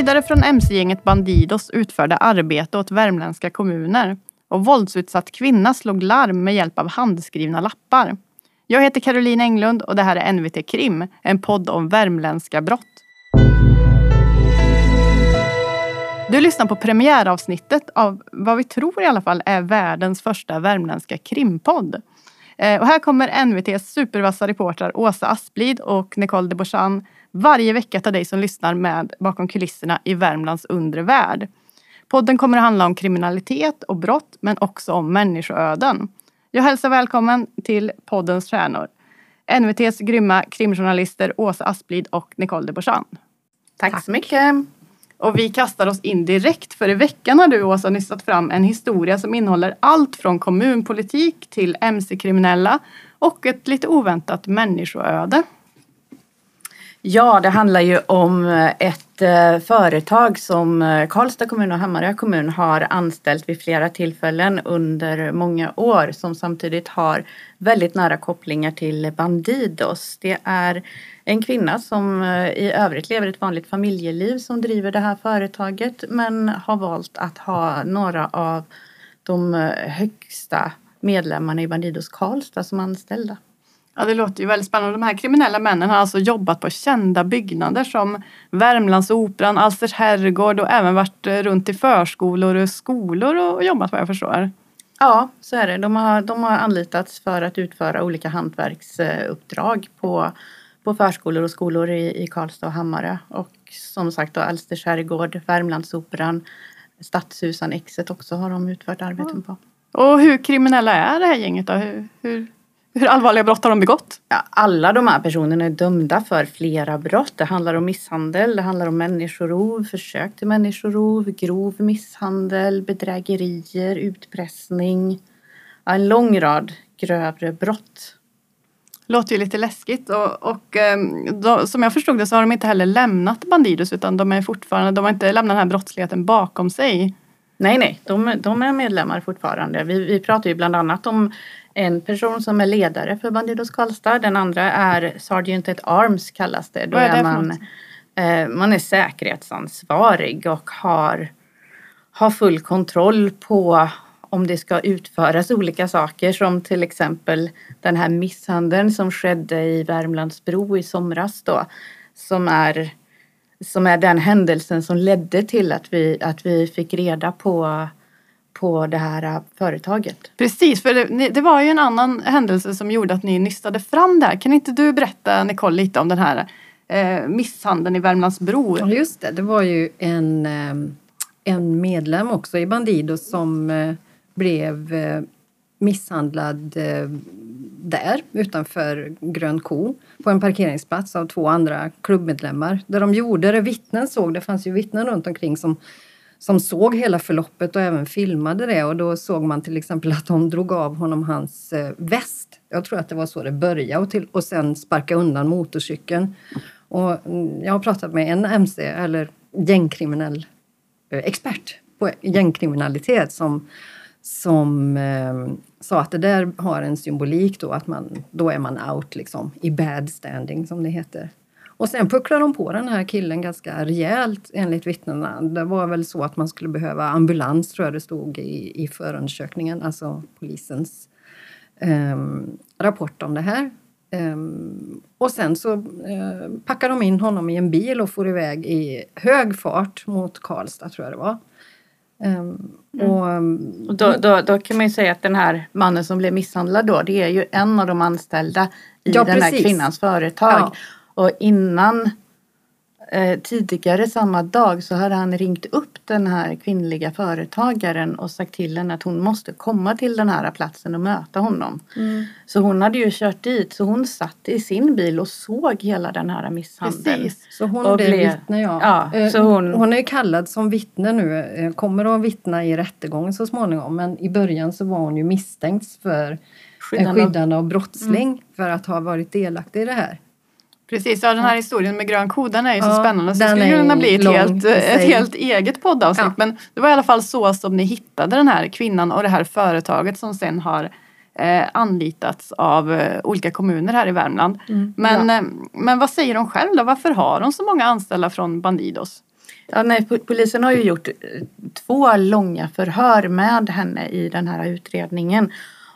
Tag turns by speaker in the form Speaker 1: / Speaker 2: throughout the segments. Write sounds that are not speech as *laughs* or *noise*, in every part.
Speaker 1: Vidare från mc-gänget Bandidos utförde arbete åt värmländska kommuner och våldsutsatt kvinna slog larm med hjälp av handskrivna lappar. Jag heter Caroline Englund och det här är NVT Krim, en podd om värmländska brott. Du lyssnar på premiäravsnittet av vad vi tror i alla fall är världens första värmländska krimpodd. Eh, och här kommer NVTs supervassa reportrar Åsa Asplid och Nicole de Borsan varje vecka ta dig som lyssnar med bakom kulisserna i Värmlands undre värld. Podden kommer att handla om kriminalitet och brott men också om människoöden. Jag hälsar välkommen till poddens stjärnor. NVTs grymma krimjournalister Åsa Asplid och Nicole de Borsan.
Speaker 2: Tack, Tack så mycket.
Speaker 1: Och vi kastar oss in direkt för i veckan har du Åsa nystat fram en historia som innehåller allt från kommunpolitik till mc-kriminella och ett lite oväntat människoöde.
Speaker 2: Ja, det handlar ju om eh, ett eh, företag som eh, Karlstad kommun och Hammarö kommun har anställt vid flera tillfällen under många år som samtidigt har väldigt nära kopplingar till Bandidos. Det är en kvinna som i övrigt lever ett vanligt familjeliv som driver det här företaget men har valt att ha några av de högsta medlemmarna i Bandidos Karlstad som anställda.
Speaker 1: Ja, det låter ju väldigt spännande. De här kriminella männen har alltså jobbat på kända byggnader som Värmlandsoperan, Alsters herrgård och även varit eh, runt i förskolor och skolor och jobbat vad jag förstår.
Speaker 2: Ja, så är det. De har, de har anlitats för att utföra olika hantverksuppdrag på, på förskolor och skolor i, i Karlstad och Hammarö. Och som sagt då Alsters herrgård, Värmlandsoperan, Stadshusannexet också har de utfört arbeten på.
Speaker 1: Och hur kriminella är det här gänget då? Hur, hur hur allvarliga brott har de begått?
Speaker 2: Ja, alla de här personerna är dömda för flera brott. Det handlar om misshandel, det handlar om människorov, försök till människorov, grov misshandel, bedrägerier, utpressning. Ja, en lång rad grövre brott.
Speaker 1: Låter ju lite läskigt och, och ehm, då, som jag förstod det så har de inte heller lämnat Bandidos utan de är fortfarande, de har inte lämnat den här brottsligheten bakom sig.
Speaker 2: Nej, nej, de, de är medlemmar fortfarande. Vi, vi pratar ju bland annat om en person som är ledare för Bandidos Karlstad. Den andra är Sergeant at Arms kallas det.
Speaker 1: Då Vad är, det är
Speaker 2: man, eh, man är säkerhetsansvarig och har, har full kontroll på om det ska utföras olika saker som till exempel den här misshandeln som skedde i Värmlandsbro i somras då. Som är, som är den händelsen som ledde till att vi, att vi fick reda på på det här företaget.
Speaker 1: Precis, för det, det, var ju en annan händelse som gjorde att ni nystade fram det här. Kan inte du berätta Nicole lite om den här eh, misshandeln i Värmlandsbro?
Speaker 3: Ja just det, det var ju en, eh, en medlem också i Bandido som eh, blev eh, misshandlad där utanför Grön ko på en parkeringsplats av två andra klubbmedlemmar. Där de gjorde det, vittnen såg, det fanns ju vittnen runt omkring som som såg hela förloppet och även filmade det. Och då såg man till exempel att de drog av honom hans eh, väst. Jag tror att det var så det började och, till, och sen sparka undan motorcykeln. Och mm, jag har pratat med en MC, eller gängkriminell eh, expert på gängkriminalitet som, som eh, sa att det där har en symbolik då att man, då är man out liksom, i bad standing som det heter. Och sen pucklade de på den här killen ganska rejält enligt vittnena. Det var väl så att man skulle behöva ambulans tror jag det stod i, i förundersökningen, alltså polisens eh, rapport om det här. Eh, och sen så eh, packade de in honom i en bil och for iväg i hög fart mot Karlstad tror jag det var.
Speaker 2: Um, och, och då, då, då, kan man ju säga att den här mannen som blev misshandlad då, det är ju en av de anställda i ja, den här kvinnans företag. Ja. Och innan eh, tidigare samma dag så hade han ringt upp den här kvinnliga företagaren och sagt till henne att hon måste komma till den här platsen och möta honom. Mm. Så hon hade ju kört dit så hon satt i sin bil och såg hela den här misshandeln. Precis.
Speaker 3: Så hon blev vittne ja. ja eh, så hon, hon är kallad som vittne nu, eh, kommer att vittna i rättegången så småningom men i början så var hon ju misstänkt för skyddande, skyddande av brottsling mm. för att ha varit delaktig i det här.
Speaker 1: Precis, ja den här historien med grön ko den är ju så spännande så det skulle kunna bli ett helt, ett helt eget poddavsnitt. Ja. Men det var i alla fall så som ni hittade den här kvinnan och det här företaget som sen har eh, anlitats av eh, olika kommuner här i Värmland. Mm. Men, ja. eh, men vad säger de själv då? Varför har de så många anställda från Bandidos?
Speaker 2: Ja, nej, polisen har ju gjort eh, två långa förhör med henne i den här utredningen.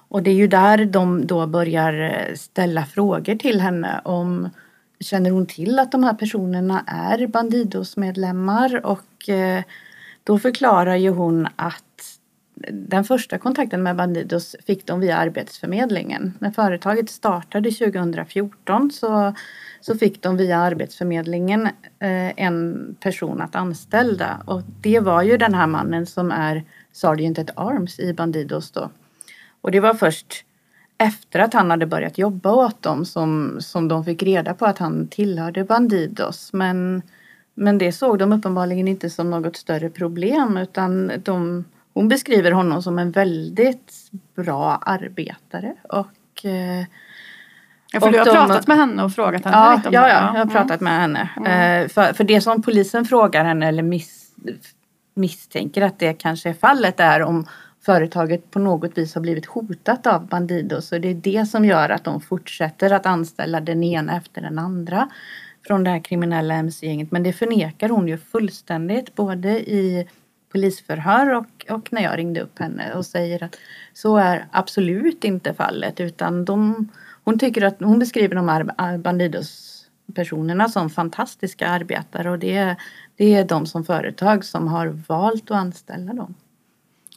Speaker 2: Och det är ju där de då börjar eh, ställa frågor till henne om Känner hon till att de här personerna är Bandidos-medlemmar? Och eh, då förklarar ju hon att den första kontakten med Bandidos fick de via Arbetsförmedlingen. När företaget startade 2014 så, så fick de via Arbetsförmedlingen eh, en person att anställa och det var ju den här mannen som är Sergeant at Arms i Bandidos då. Och det var först efter att han hade börjat jobba åt dem som, som de fick reda på att han tillhörde Bandidos. Men, men det såg de uppenbarligen inte som något större problem utan de, hon beskriver honom som en väldigt bra arbetare och
Speaker 1: eh, Ja, för och du har de, pratat med henne och frågat henne
Speaker 2: ja,
Speaker 1: lite om
Speaker 2: ja,
Speaker 1: det?
Speaker 2: Ja, jag har pratat med henne. Mm. För, för det som polisen frågar henne eller miss, misstänker att det kanske är fallet är om företaget på något vis har blivit hotat av Bandidos. och det är det som gör att de fortsätter att anställa den ena efter den andra från det här kriminella mc-gänget. Men det förnekar hon ju fullständigt både i polisförhör och, och när jag ringde upp henne och säger att så är absolut inte fallet utan de, hon tycker att hon beskriver de här Bandidos personerna som fantastiska arbetare och det, det är de som företag som har valt att anställa dem.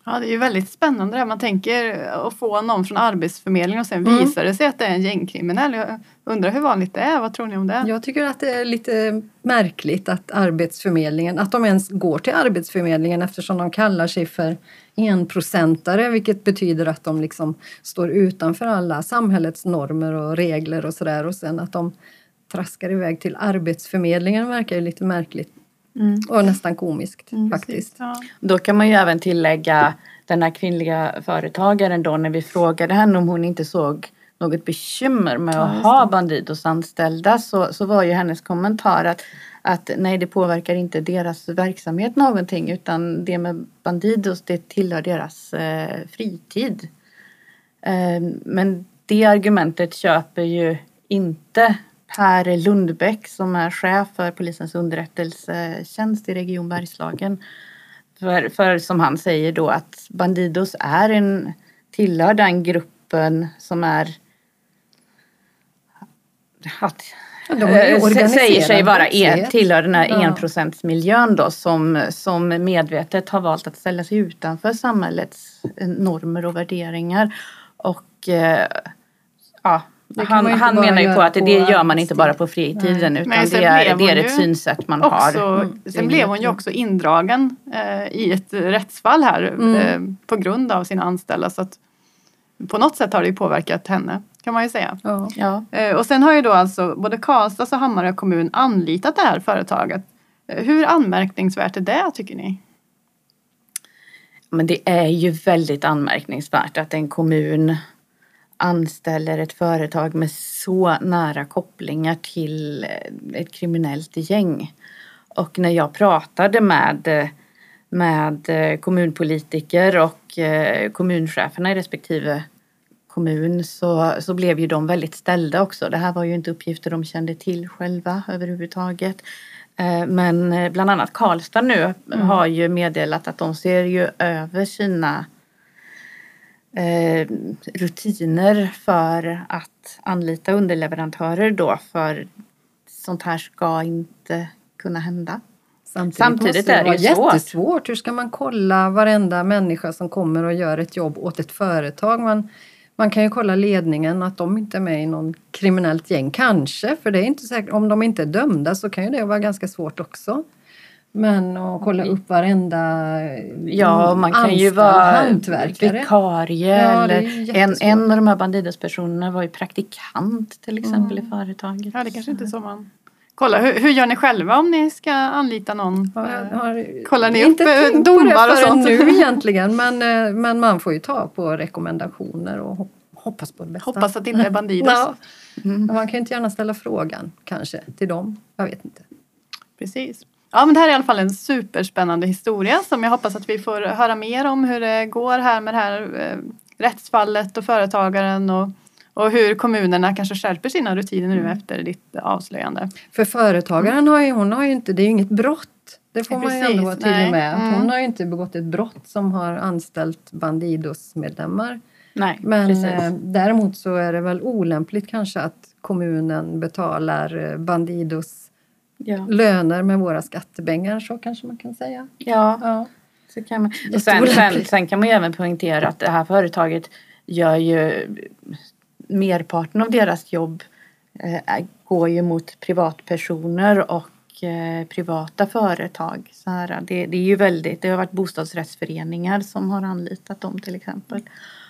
Speaker 1: Ja, det är ju väldigt spännande det Man tänker att få någon från Arbetsförmedlingen och sen mm. visar det sig att det är en gängkriminell. Jag undrar hur vanligt det är. Vad tror ni om det?
Speaker 3: Jag tycker att det är lite märkligt att Arbetsförmedlingen, att de ens går till Arbetsförmedlingen eftersom de kallar sig för enprocentare vilket betyder att de liksom står utanför alla samhällets normer och regler och sådär och sen att de traskar iväg till Arbetsförmedlingen verkar ju lite märkligt Mm. Och nästan komiskt mm, faktiskt. Ja.
Speaker 2: Då kan man ju även tillägga den här kvinnliga företagaren då när vi frågade henne om hon inte såg något bekymmer med att ja, ha Bandidos anställda så, så var ju hennes kommentar att, att nej det påverkar inte deras verksamhet någonting utan det med Bandidos det tillhör deras eh, fritid. Eh, men det argumentet köper ju inte Per Lundbäck som är chef för polisens underrättelsetjänst i Region Bergslagen. För, för som han säger då att Bandidos är en, tillhör den gruppen som är att, äh, säger sig vara en, tillhör den här ja. enprocentsmiljön då som, som medvetet har valt att ställa sig utanför samhällets normer och värderingar. Och äh, ja, han, han menar ju på att det gör man inte bara på fritiden Nej. utan Nej, det, är, det är ett synsätt man
Speaker 1: också, har. Mm. Sen blev hon ju också indragen eh, i ett rättsfall här mm. eh, på grund av sina anställda. Så att på något sätt har det ju påverkat henne kan man ju säga. Ja. ja. Eh, och sen har ju då alltså både Karlstads och Hammarö kommun anlitat det här företaget. Eh, hur anmärkningsvärt är det tycker ni?
Speaker 2: Men det är ju väldigt anmärkningsvärt att en kommun anställer ett företag med så nära kopplingar till eh, ett kriminellt gäng. Och när jag pratade med, med eh, kommunpolitiker och eh, kommuncheferna i respektive kommun så, så blev ju de väldigt ställda också. Det här var ju inte uppgifter de kände till själva överhuvudtaget. Men bland annat Karlstad nu mm. har ju meddelat att de ser ju över sina eh, rutiner för att anlita underleverantörer då för sånt här ska inte kunna hända.
Speaker 3: Samtidigt, Samtidigt är det ju svårt. jättesvårt. Hur ska man kolla varenda människa som kommer och gör ett jobb åt ett företag? Man, man kan ju kolla ledningen, att de inte är med i någon kriminellt gäng. Kanske, för det är inte säkert. Om de inte är dömda så kan ju det vara ganska svårt också. Men att kolla upp varenda
Speaker 2: Ja, man kan ju vara vikarie ja, eller en, en av de här Bandidos-personerna var ju praktikant till exempel mm. i företaget.
Speaker 1: Ja, det kanske inte är så man Kolla, hur, hur, gör ni själva om ni ska anlita någon? Har, Kollar ni upp eh, domar och sånt?
Speaker 3: nu *laughs* egentligen, men, eh, men man får ju ta på rekommendationer och hoppas på det bästa.
Speaker 1: Hoppas att det inte är Bandidos. *laughs* Ja.
Speaker 3: Mm. Man kan ju inte gärna ställa frågan kanske till dem. Jag vet inte.
Speaker 1: Precis. Ja, men det här är i alla fall en superspännande historia som jag hoppas att vi får höra mer om hur det går här med det här eh, rättsfallet och företagaren och, och hur kommunerna kanske skärper sina rutiner nu mm. efter ditt avslöjande.
Speaker 3: För företagaren har ju, hon har ju inte, det är ju inget brott Det får
Speaker 1: Ja,
Speaker 3: man ju
Speaker 1: precis.
Speaker 3: ändå vara tydlig med. Att
Speaker 1: Mm.
Speaker 3: Hon har ju inte begått ett brott som har anställt Bandidos-medlemmar.
Speaker 2: Nej,
Speaker 3: Men
Speaker 2: precis.
Speaker 3: eh, däremot så är det väl olämpligt kanske att kommunen betalar eh, Bandidos
Speaker 2: ja.
Speaker 3: löner med våra skattepengar, så kanske man kan säga.
Speaker 2: ja,
Speaker 3: Ja.
Speaker 2: så kan man. Och sen, sen, sen kan man ju även poängtera att det här företaget gör ju merparten av deras jobb eh, går ju mot privatpersoner och eh, privata företag. Så här, det, det är ju väldigt, det har varit bostadsrättsföreningar som har anlitat dem till exempel.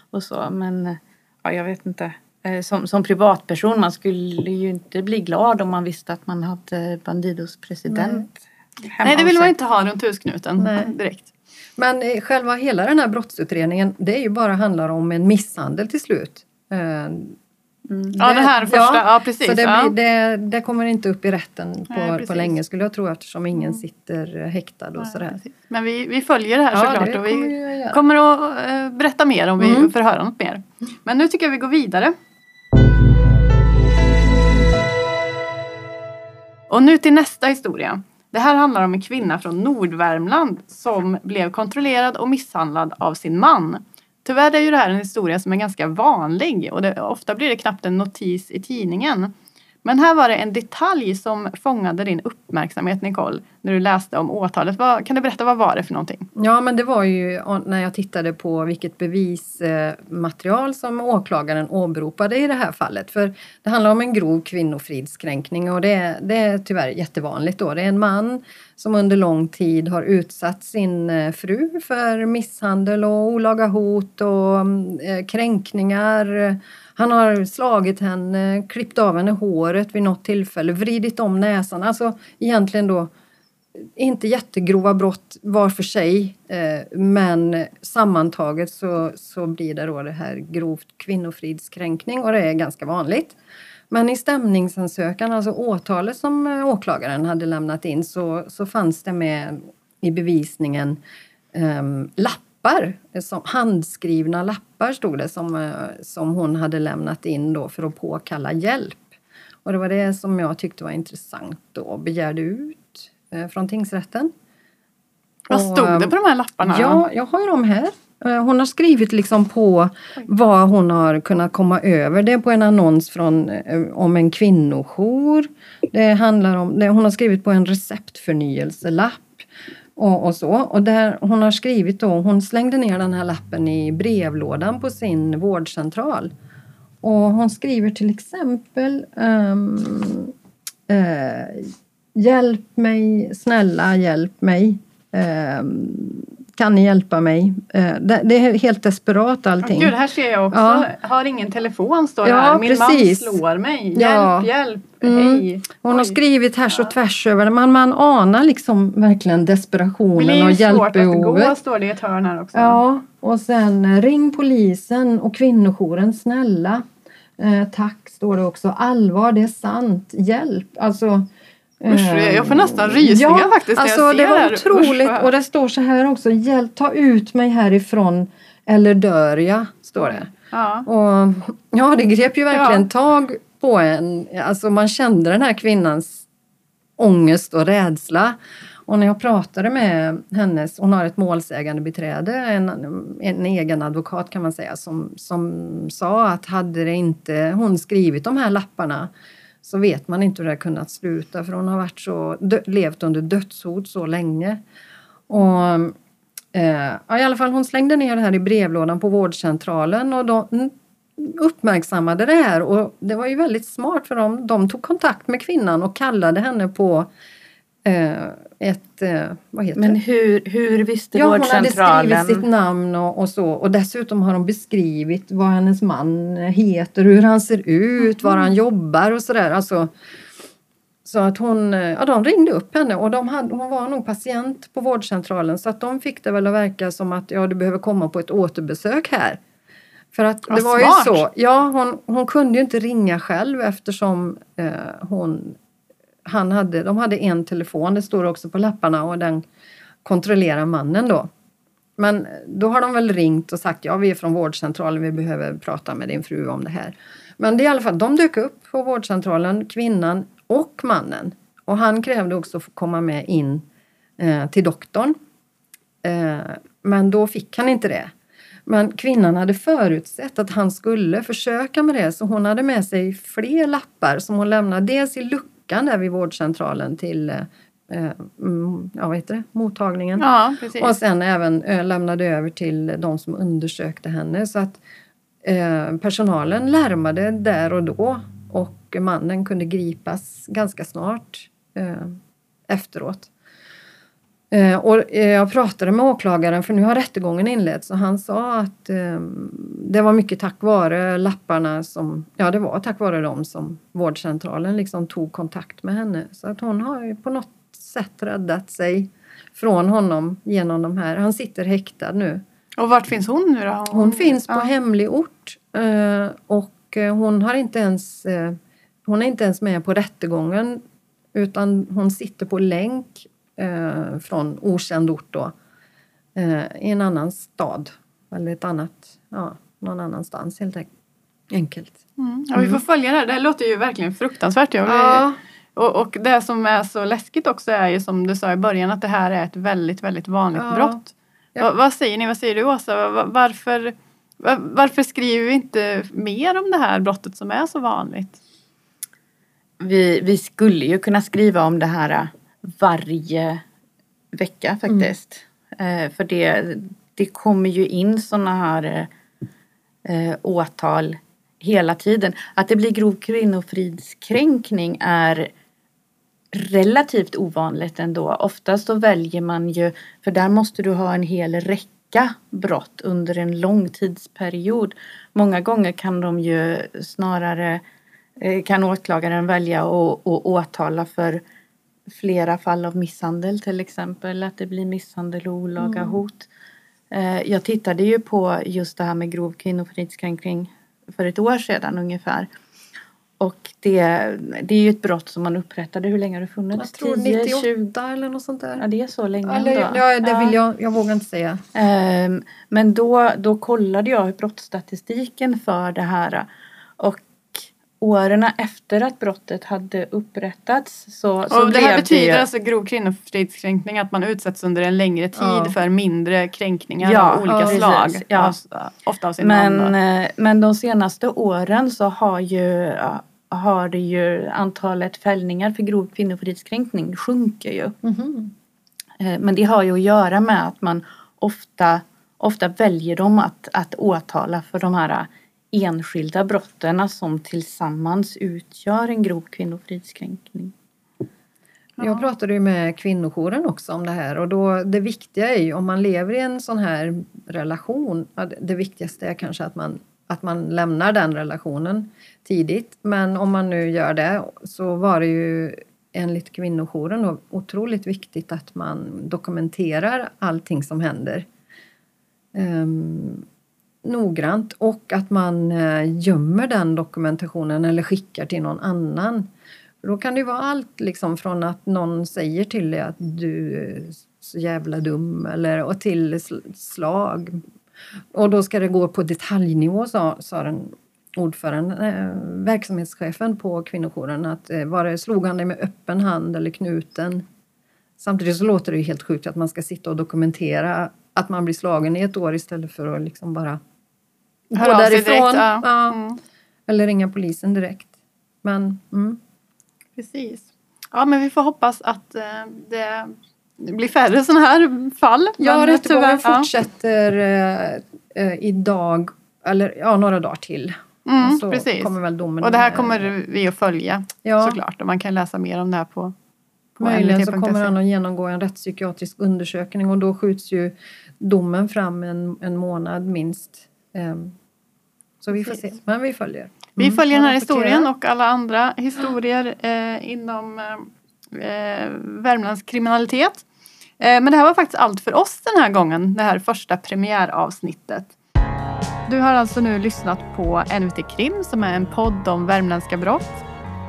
Speaker 2: Och så, men ja, jag vet inte. Eh, Som, som privatperson, man skulle ju inte bli glad om man visste att man hade Bandidos president. hemma
Speaker 1: Nej, det vill man inte ha runt husknuten
Speaker 3: Nej.
Speaker 1: direkt.
Speaker 3: Men eh, själva hela den här brottsutredningen, det är ju bara handlar om en misshandel till slut. Eh,
Speaker 1: Ja, det här första. Ja, precis.
Speaker 3: Så det,
Speaker 1: ja.
Speaker 3: det, det kommer inte upp i rätten på,
Speaker 1: Nej,
Speaker 3: på länge skulle jag tro eftersom ingen sitter eh, häktad och
Speaker 1: Nej,
Speaker 3: sådär.
Speaker 1: precis. Men vi, vi följer det här
Speaker 3: Ja,
Speaker 1: såklart
Speaker 3: det
Speaker 1: och vi kommer att berätta mer om vi
Speaker 3: Mm.
Speaker 1: får höra något mer. Men nu tycker jag vi går vidare. Och nu till nästa historia. Det här handlar om en kvinna från Nordvärmland som blev kontrollerad och misshandlad av sin man. Tyvärr är ju det här en historia som är ganska vanlig och det, ofta blir det knappt en notis i tidningen. Men här var det en detalj som fångade din uppmärksamhet Nicole när du läste om åtalet. Vad, kan du berätta vad var det för någonting?
Speaker 3: Ja, men det var ju när jag tittade på vilket bevismaterial eh, som åklagaren åberopade i det här fallet. För det handlar om en grov kvinnofridskränkning och det är, det är tyvärr jättevanligt då. Det är en man som under lång tid har utsatt sin eh, fru för misshandel och olaga hot och mm, eh, kränkningar. Han har slagit henne, klippt av henne håret vid något tillfälle, vridit om näsan. Alltså egentligen då inte jättegrova brott var för sig eh, men sammantaget så, så blir det då det här grovt kvinnofridskränkning och det är ganska vanligt. Men i stämningsansökan, alltså åtalet som eh, åklagaren hade lämnat in så, så fanns det med i bevisningen ehm, lappar, eh, som, handskrivna lappar stod det som, eh, som hon hade lämnat in då för att påkalla hjälp. Och det var det som jag tyckte var intressant då och begärde ut eh, från tingsrätten.
Speaker 1: Vad stod det på de här lapparna?
Speaker 3: Ja, jag har ju dem här. Eh, hon har skrivit liksom på vad hon har kunnat komma över. Det är på en annons från, eh, om en kvinnojour. Det handlar om, hon har skrivit på en receptförnyelselapp. Och, och så. Och där hon har skrivit då, hon slängde ner den här lappen i brevlådan på sin vårdcentral. Och hon skriver till exempel um, uh, Hjälp mig, snälla hjälp mig. Um, kan ni hjälpa mig? Eh, det, det är helt desperat allting.
Speaker 1: Gud, här ser jag också.
Speaker 3: Ja.
Speaker 1: Har ingen telefon står det
Speaker 3: Ja,
Speaker 1: här. Min
Speaker 3: precis.
Speaker 1: man slår mig.
Speaker 3: Ja.
Speaker 1: Hjälp, hjälp,
Speaker 3: Mm.
Speaker 1: hej.
Speaker 3: Hon har
Speaker 1: Oj.
Speaker 3: skrivit härs och tvärs över det. Man, man anar liksom verkligen
Speaker 1: Det
Speaker 3: desperationen
Speaker 1: blir
Speaker 3: och
Speaker 1: ju svårt att gå,
Speaker 3: hjälpbehovet.
Speaker 1: står det i ett hörn här också.
Speaker 3: Ja, och sen eh, ring polisen och kvinnojouren, snälla. Eh, tack, står det också. Allvar, det är sant. Hjälp. Alltså,
Speaker 1: Usch,
Speaker 3: eh,
Speaker 1: jag får nästan rysningar
Speaker 3: ja,
Speaker 1: faktiskt
Speaker 3: alltså, det var otroligt.
Speaker 1: Usch,
Speaker 3: och det står så här också. Hjälp, ta ut mig härifrån eller dör jag, står det.
Speaker 1: ja.
Speaker 3: Och, ja, det grep ju verkligen
Speaker 1: Ja.
Speaker 3: tag på en. Alltså man kände den här kvinnans ångest och rädsla. Och när jag pratade med hennes, hon har ett målsägande beträde, en, en egen advokat kan man säga, som, som sa att hade det inte hon skrivit de här lapparna så vet man inte hur det har kunnat sluta för hon har varit så, dö, levt under dödshot så länge. Och Eh, ja, I alla fall hon slängde ner det här i brevlådan på vårdcentralen och de uppmärksammade det här och det var ju väldigt smart för dem. De tog kontakt med kvinnan och kallade henne på eh, ett, eh, vad heter
Speaker 2: Men hur, hur visste
Speaker 3: Ja, hon hade
Speaker 2: vårdcentralen?
Speaker 3: skrivit sitt namn och, och så och dessutom har de beskrivit vad hennes man heter, hur han ser ut, var han jobbar och sådär. Alltså, så att hon, eh, ja de ringde upp henne och de hade, hon var nog patient på vårdcentralen så att de fick det väl att verka som att ja du behöver komma på ett återbesök här. För att det var
Speaker 1: smart.
Speaker 3: ju så, ja hon, hon kunde ju inte ringa själv eftersom eh, hon, han hade, de hade en telefon, det står också på lapparna och den kontrollerar mannen då. Men då har de väl ringt och sagt ja vi är från vårdcentralen, vi behöver prata med din fru om det här. Men det är i alla fall, de dök upp på vårdcentralen, kvinnan och mannen. Och han krävde också att få komma med in eh, till doktorn. Eh, men då fick han inte det. Men kvinnan hade förutsett att han skulle försöka med det så hon hade med sig fler lappar som hon lämnade dels i luckan där vid vårdcentralen till eh, mm, ja, vad heter det? mottagningen.
Speaker 1: Ja.
Speaker 3: Och sen även eh, lämnade över till de som undersökte henne. Så att eh, personalen larmade där och då och mannen kunde gripas ganska snart eh, efteråt. Eh, och eh, jag pratade med åklagaren för nu har rättegången inletts och han sa att eh, det var mycket tack vare lapparna som, ja det var tack vare dem som vårdcentralen liksom tog kontakt med henne. Så att hon har ju på något sätt räddat sig från honom genom de här, han sitter häktad nu.
Speaker 1: Och vart finns hon nu då?
Speaker 3: Hon finns på
Speaker 1: ja.
Speaker 3: hemlig ort eh, och eh, hon har inte ens eh, hon är inte ens med på rättegången utan hon sitter på länk från okänd ort då, i en annan stad eller ett annat, ja, någon annanstans helt enkelt.
Speaker 1: Mm. Ja, vi får följa det här. Det här låter ju verkligen fruktansvärt. Jag
Speaker 3: Ja,
Speaker 1: Och, och det som är så läskigt också är ju som du sa i början att det här är ett väldigt, väldigt vanligt
Speaker 3: Ja.
Speaker 1: brott.
Speaker 3: Ja.
Speaker 1: Va, vad säger ni? Vad säger du Åsa? Va- Varför, va, varför skriver vi inte mer om det här brottet som är så vanligt?
Speaker 2: Vi, vi skulle ju kunna skriva om det här varje vecka faktiskt. Eh, för det, det kommer ju in sådana här eh, åtal hela tiden. Att det blir grov kvinnofridskränkning är relativt ovanligt ändå. Oftast då väljer man ju, för där måste du ha en hel räcka brott under en lång tidsperiod. Många gånger kan de ju snarare, eh, kan åklagaren välja att åtala för flera fall av misshandel till exempel. Att det blir misshandel och olaga hot. Eh, Jag tittade ju på just det här med grov kvinnofridskränkning för ett år sedan ungefär. Och det, det är ju ett brott som man upprättade, hur länge har det funnits?
Speaker 3: jag tror
Speaker 2: 10,
Speaker 3: 98
Speaker 2: 20?
Speaker 3: eller något sånt där.
Speaker 2: Ja det är så länge
Speaker 3: Eller,
Speaker 2: ändå.
Speaker 3: ja, det vill jag, jag vågar inte säga.
Speaker 2: Ehm, Men då, då kollade jag brottsstatistiken för det här. Åren efter att brottet hade upprättats så, så
Speaker 1: Och det här betyder
Speaker 2: det
Speaker 1: alltså grov kvinnofridskränkning att man utsätts under en längre tid
Speaker 3: Ja.
Speaker 1: för mindre kränkningar
Speaker 2: Ja,
Speaker 1: av olika
Speaker 3: ja,
Speaker 1: slag.
Speaker 2: precis, ja.
Speaker 1: Ofta av sin
Speaker 2: men, eh, men de senaste åren så har ju har det ju antalet fällningar för grov kvinnofridskränkning sjunker ju.
Speaker 3: Mhm.
Speaker 2: Eh, Men det har ju att göra med att man ofta, ofta väljer dem att, att åtala för de här enskilda brotten som tillsammans utgör en grov kvinnofridskränkning.
Speaker 3: Jag pratade ju med kvinnojouren också om det här och då det viktiga är ju om man lever i en sån här relation, det- viktigaste är kanske att man, att man lämnar den relationen tidigt. Men om man nu gör det så var det ju enligt kvinnojouren då otroligt viktigt att man dokumenterar allting som händer. Um, noggrant och att man eh, gömmer den dokumentationen eller skickar till någon annan. Då kan det ju vara allt liksom från att någon säger till dig att du är så jävla dum eller och till slag. Och då ska det gå på detaljnivå sa, sa den ordföranden, eh, verksamhetschefen på kvinnojouren att eh, var det slog han dig med öppen hand eller knuten? Samtidigt så låter det ju helt sjukt att man ska sitta och dokumentera att man blir slagen i ett år istället för att liksom bara
Speaker 1: Hör
Speaker 3: gå därifrån.
Speaker 1: direkt, ja.
Speaker 3: Ja.
Speaker 1: Mm.
Speaker 3: Eller ringa polisen direkt. Men mm.
Speaker 1: Precis. Ja, men vi får hoppas att eh, det blir färre sådana här fall.
Speaker 3: Ja, rättegången fortsätter eh, eh, idag, eller ja, några dagar till.
Speaker 1: Mm,
Speaker 3: Och så
Speaker 1: precis.
Speaker 3: kommer väl domen.
Speaker 1: Och det här
Speaker 3: eh,
Speaker 1: kommer vi att följa
Speaker 3: Ja.
Speaker 1: såklart. Och man kan läsa mer om det här på, på
Speaker 3: Möjligen så kommer han att genomgå en rättspsykiatrisk undersökning och då skjuts ju domen fram en, en månad minst. Ehm, Så vi får se, men vi följer.
Speaker 1: Vi
Speaker 3: Mm,
Speaker 1: följer den här historien och alla andra historier eh, inom eh, eh, Värmlands kriminalitet. Eh, men det här var faktiskt allt för oss den här gången, det här första premiäravsnittet. Du har alltså nu lyssnat på NVT Krim som är en podd om värmländska brott.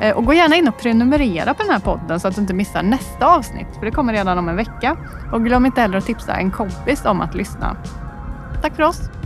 Speaker 1: Eh, och gå gärna in och prenumerera på den här podden så att du inte missar nästa avsnitt, för det kommer redan om en vecka. Och glöm inte heller att tipsa en kompis om att lyssna. Tack för oss!